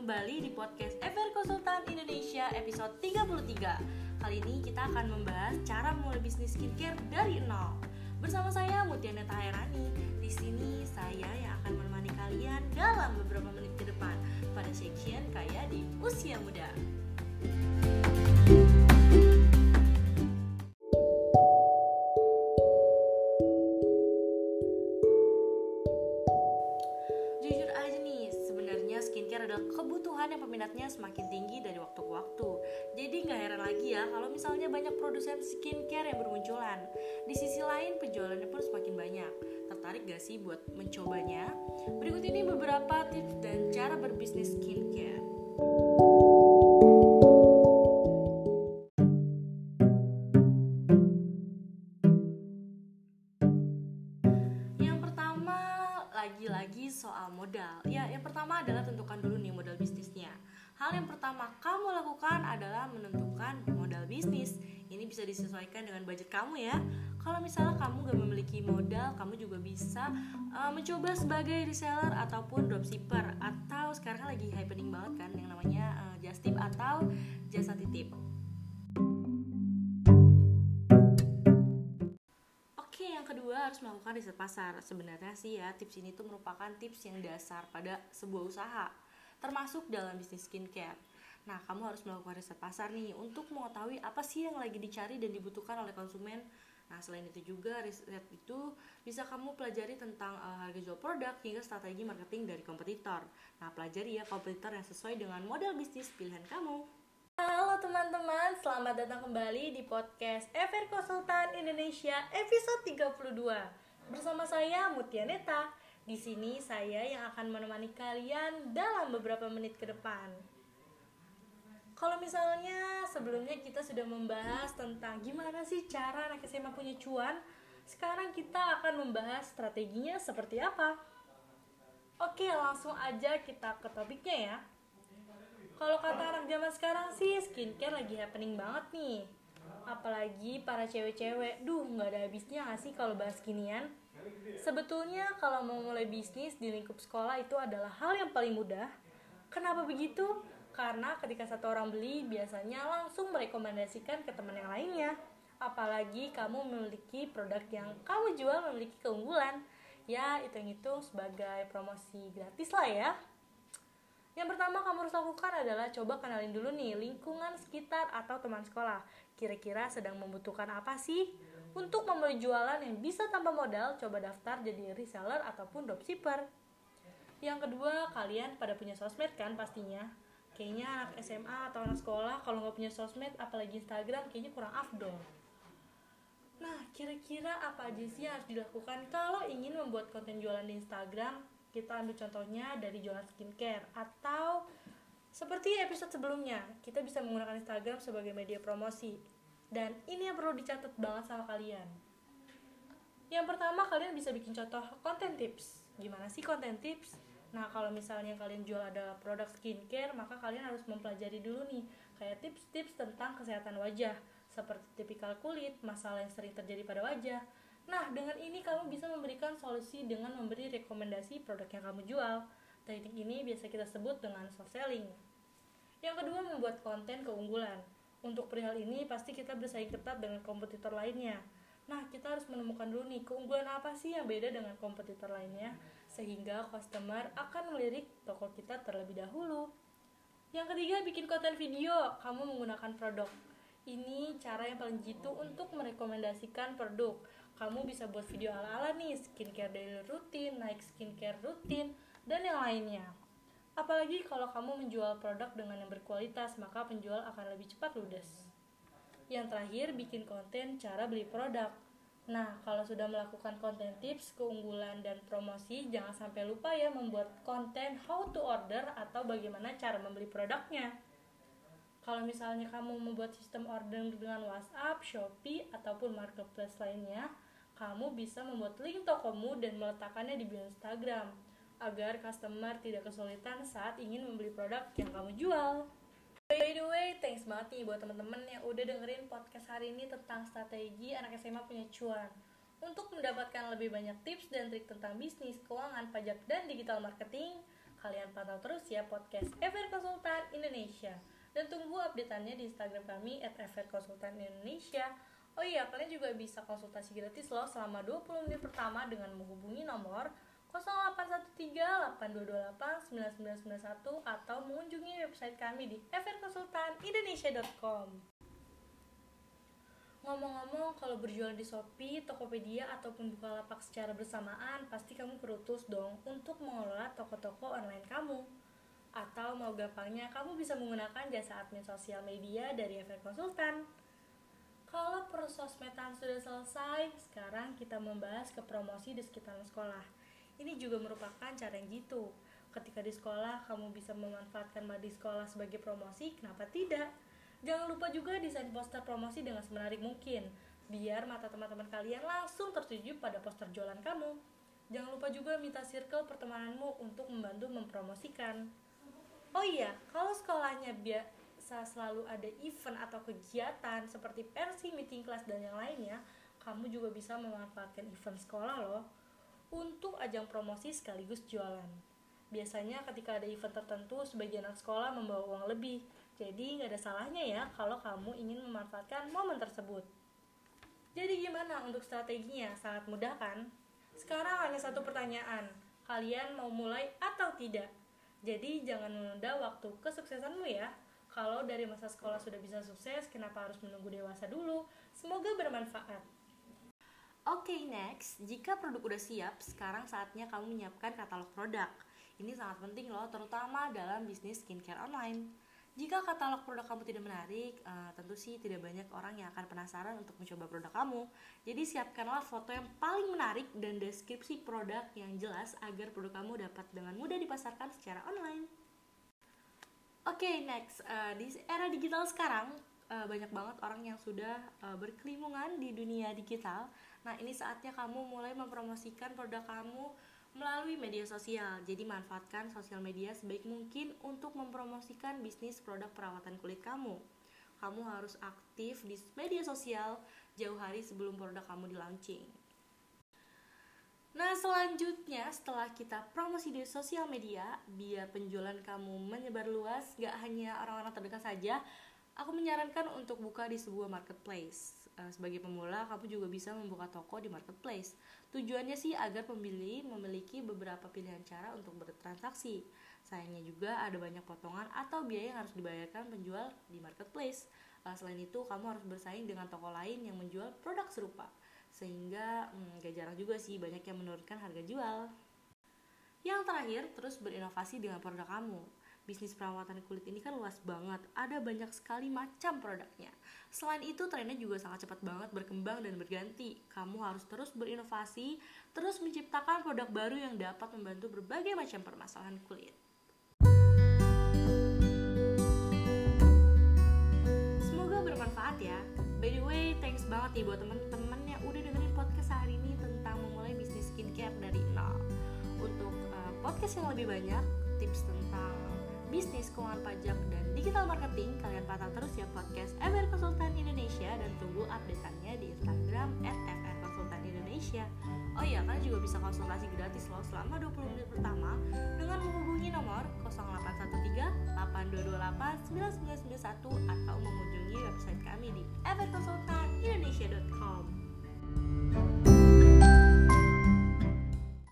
kembali di podcast FR Konsultan Indonesia episode 33 Kali ini kita akan membahas cara memulai bisnis skincare dari nol. Bersama saya Mutiana Taherani. Di sini saya yang akan menemani kalian dalam beberapa menit ke depan Pada section kayak di usia muda. Jujur kebutuhan yang peminatnya semakin tinggi dari waktu ke waktu. Jadi nggak heran lagi ya kalau misalnya banyak produsen skincare yang bermunculan. Di sisi lain penjualannya pun semakin banyak. Tertarik gak sih buat mencobanya? Berikut ini beberapa tips dan cara berbisnis skincare. Hal yang pertama kamu lakukan adalah menentukan modal bisnis. Ini bisa disesuaikan dengan budget kamu ya. Kalau misalnya kamu gak memiliki modal, kamu juga bisa uh, mencoba sebagai reseller ataupun dropshipper atau sekarang lagi happening banget kan yang namanya uh, just tip atau jasa titip. Kedua harus melakukan riset pasar. Sebenarnya sih ya, tips ini tuh merupakan tips yang dasar pada sebuah usaha, termasuk dalam bisnis skincare. Nah, kamu harus melakukan riset pasar nih untuk mengetahui apa sih yang lagi dicari dan dibutuhkan oleh konsumen. Nah, selain itu juga riset itu bisa kamu pelajari tentang uh, harga jual produk hingga strategi marketing dari kompetitor. Nah, pelajari ya kompetitor yang sesuai dengan model bisnis pilihan kamu. Halo teman-teman, selamat datang kembali di podcast FR Konsultan Indonesia episode 32. Bersama saya Mutia Neta. Di sini saya yang akan menemani kalian dalam beberapa menit ke depan. Kalau misalnya sebelumnya kita sudah membahas tentang gimana sih cara anak SMA punya cuan, sekarang kita akan membahas strateginya seperti apa. Oke, langsung aja kita ke topiknya ya. Kalau kata anak zaman sekarang sih skincare lagi happening banget nih. Apalagi para cewek-cewek, duh nggak ada habisnya nggak sih kalau bahas ginian. Sebetulnya kalau mau mulai bisnis di lingkup sekolah itu adalah hal yang paling mudah. Kenapa begitu? Karena ketika satu orang beli biasanya langsung merekomendasikan ke teman yang lainnya. Apalagi kamu memiliki produk yang kamu jual memiliki keunggulan. Ya, hitung-hitung sebagai promosi gratis lah ya. Yang pertama kamu harus lakukan adalah coba kenalin dulu nih lingkungan sekitar atau teman sekolah. Kira-kira sedang membutuhkan apa sih? Untuk memulai jualan yang bisa tanpa modal, coba daftar jadi reseller ataupun dropshipper. Yang kedua, kalian pada punya sosmed kan pastinya. Kayaknya anak SMA atau anak sekolah kalau nggak punya sosmed, apalagi Instagram, kayaknya kurang afdol. Nah, kira-kira apa aja sih yang harus dilakukan kalau ingin membuat konten jualan di Instagram? Kita ambil contohnya dari jualan skincare atau seperti episode sebelumnya, kita bisa menggunakan Instagram sebagai media promosi. Dan ini yang perlu dicatat banget sama kalian. Yang pertama, kalian bisa bikin contoh konten tips. Gimana sih konten tips? Nah, kalau misalnya kalian jual adalah produk skincare, maka kalian harus mempelajari dulu nih, kayak tips-tips tentang kesehatan wajah, seperti tipikal kulit, masalah yang sering terjadi pada wajah. Nah, dengan ini kamu bisa memberikan solusi dengan memberi rekomendasi produk yang kamu jual. Teknik ini biasa kita sebut dengan soft selling. Yang kedua, membuat konten keunggulan. Untuk perihal ini, pasti kita bersaing ketat dengan kompetitor lainnya. Nah, kita harus menemukan dulu nih, keunggulan apa sih yang beda dengan kompetitor lainnya, sehingga customer akan melirik toko kita terlebih dahulu. Yang ketiga, bikin konten video. Kamu menggunakan produk. Ini cara yang paling jitu untuk merekomendasikan produk. Kamu bisa buat video ala-ala nih, skincare daily rutin, naik skincare rutin, dan yang lainnya. Apalagi kalau kamu menjual produk dengan yang berkualitas, maka penjual akan lebih cepat ludes. Yang terakhir, bikin konten cara beli produk. Nah, kalau sudah melakukan konten tips, keunggulan, dan promosi, jangan sampai lupa ya membuat konten how to order atau bagaimana cara membeli produknya. Kalau misalnya kamu membuat sistem order dengan WhatsApp, Shopee, ataupun marketplace lainnya, kamu bisa membuat link tokomu dan meletakkannya di bio Instagram agar customer tidak kesulitan saat ingin membeli produk yang kamu jual. By the way, thanks banget nih buat temen-temen yang udah dengerin podcast hari ini tentang strategi anak SMA punya cuan. Untuk mendapatkan lebih banyak tips dan trik tentang bisnis, keuangan, pajak, dan digital marketing, Kalian pantau terus ya podcast FR Konsultan Indonesia. Dan tunggu updateannya di Instagram kami at FR Konsultan Indonesia. Oh iya, kalian juga bisa konsultasi gratis loh selama 20 menit pertama dengan menghubungi nomor 0813-8228-9991 atau mengunjungi website kami di frkonsultanindonesia.com Ngomong-ngomong, kalau berjualan di Shopee, Tokopedia, ataupun Bukalapak secara bersamaan, pasti kamu perlu tools dong untuk mengelola toko-toko online kamu. Atau mau gampangnya, kamu bisa menggunakan jasa admin sosial media dari FR Konsultan. Kalau proses metan sudah selesai, sekarang kita membahas ke promosi di sekitaran sekolah. Ini juga merupakan cara yang jitu. Ketika di sekolah, kamu bisa memanfaatkan madi sekolah sebagai promosi, kenapa tidak? Jangan lupa juga desain poster promosi dengan semenarik mungkin, biar mata teman-teman kalian langsung tertuju pada poster jualan kamu. Jangan lupa juga minta circle pertemananmu untuk membantu mempromosikan. Oh iya, kalau sekolahnya biasa selalu ada event atau kegiatan seperti persi, meeting kelas, dan yang lainnya, kamu juga bisa memanfaatkan event sekolah loh untuk ajang promosi sekaligus jualan. Biasanya ketika ada event tertentu, sebagian anak sekolah membawa uang lebih, jadi nggak ada salahnya ya kalau kamu ingin memanfaatkan momen tersebut. Jadi gimana untuk strateginya? Sangat mudah kan? Sekarang hanya satu pertanyaan. Kalian mau mulai atau tidak? Jadi jangan menunda waktu kesuksesanmu ya. Kalau dari masa sekolah sudah bisa sukses, kenapa harus menunggu dewasa dulu? Semoga bermanfaat. Oke, okay, next. Jika produk udah siap, sekarang saatnya kamu menyiapkan katalog produk. Ini sangat penting loh, terutama dalam bisnis skincare online. Jika katalog produk kamu tidak menarik, uh, tentu sih tidak banyak orang yang akan penasaran untuk mencoba produk kamu. Jadi siapkanlah foto yang paling menarik dan deskripsi produk yang jelas agar produk kamu dapat dengan mudah dipasarkan secara online. Oke, okay, next. Uh, di era digital sekarang, uh, banyak banget orang yang sudah uh, berkelimungan di dunia digital. Nah, ini saatnya kamu mulai mempromosikan produk kamu melalui media sosial. Jadi manfaatkan sosial media sebaik mungkin untuk mempromosikan bisnis produk perawatan kulit kamu. Kamu harus aktif di media sosial jauh hari sebelum produk kamu di launching. Nah selanjutnya setelah kita promosi di sosial media biar penjualan kamu menyebar luas gak hanya orang-orang terdekat saja aku menyarankan untuk buka di sebuah marketplace Eh, sebagai pemula kamu juga bisa membuka toko di marketplace. Tujuannya sih agar pembeli memiliki beberapa pilihan cara untuk bertransaksi. Sayangnya juga ada banyak potongan atau biaya yang harus dibayarkan penjual di marketplace. Uh, selain itu, kamu harus bersaing dengan toko lain yang menjual produk serupa. Sehingga hmm, gak jarang juga sih banyak yang menurunkan harga jual. Yang terakhir, terus berinovasi dengan produk kamu bisnis perawatan kulit ini kan luas banget. Ada banyak sekali macam produknya. Selain itu trennya juga sangat cepat banget berkembang dan berganti. Kamu harus terus berinovasi terus menciptakan produk baru yang dapat membantu berbagai macam permasalahan kulit. Semoga bermanfaat ya. By the way thanks banget nih buat teman-teman yang udah dengerin podcast hari ini tentang memulai bisnis skincare dari nol. Untuk uh, podcast yang lebih banyak tips tentang bisnis, keuangan pajak, dan digital marketing, kalian pantau terus ya podcast FR Konsultan Indonesia dan tunggu updateannya di Instagram at Indonesia. Oh iya, kalian juga bisa konsultasi gratis loh selama 20 menit pertama dengan menghubungi nomor 0813 8228 9991 atau mengunjungi website kami di frkonsultanindonesia.com.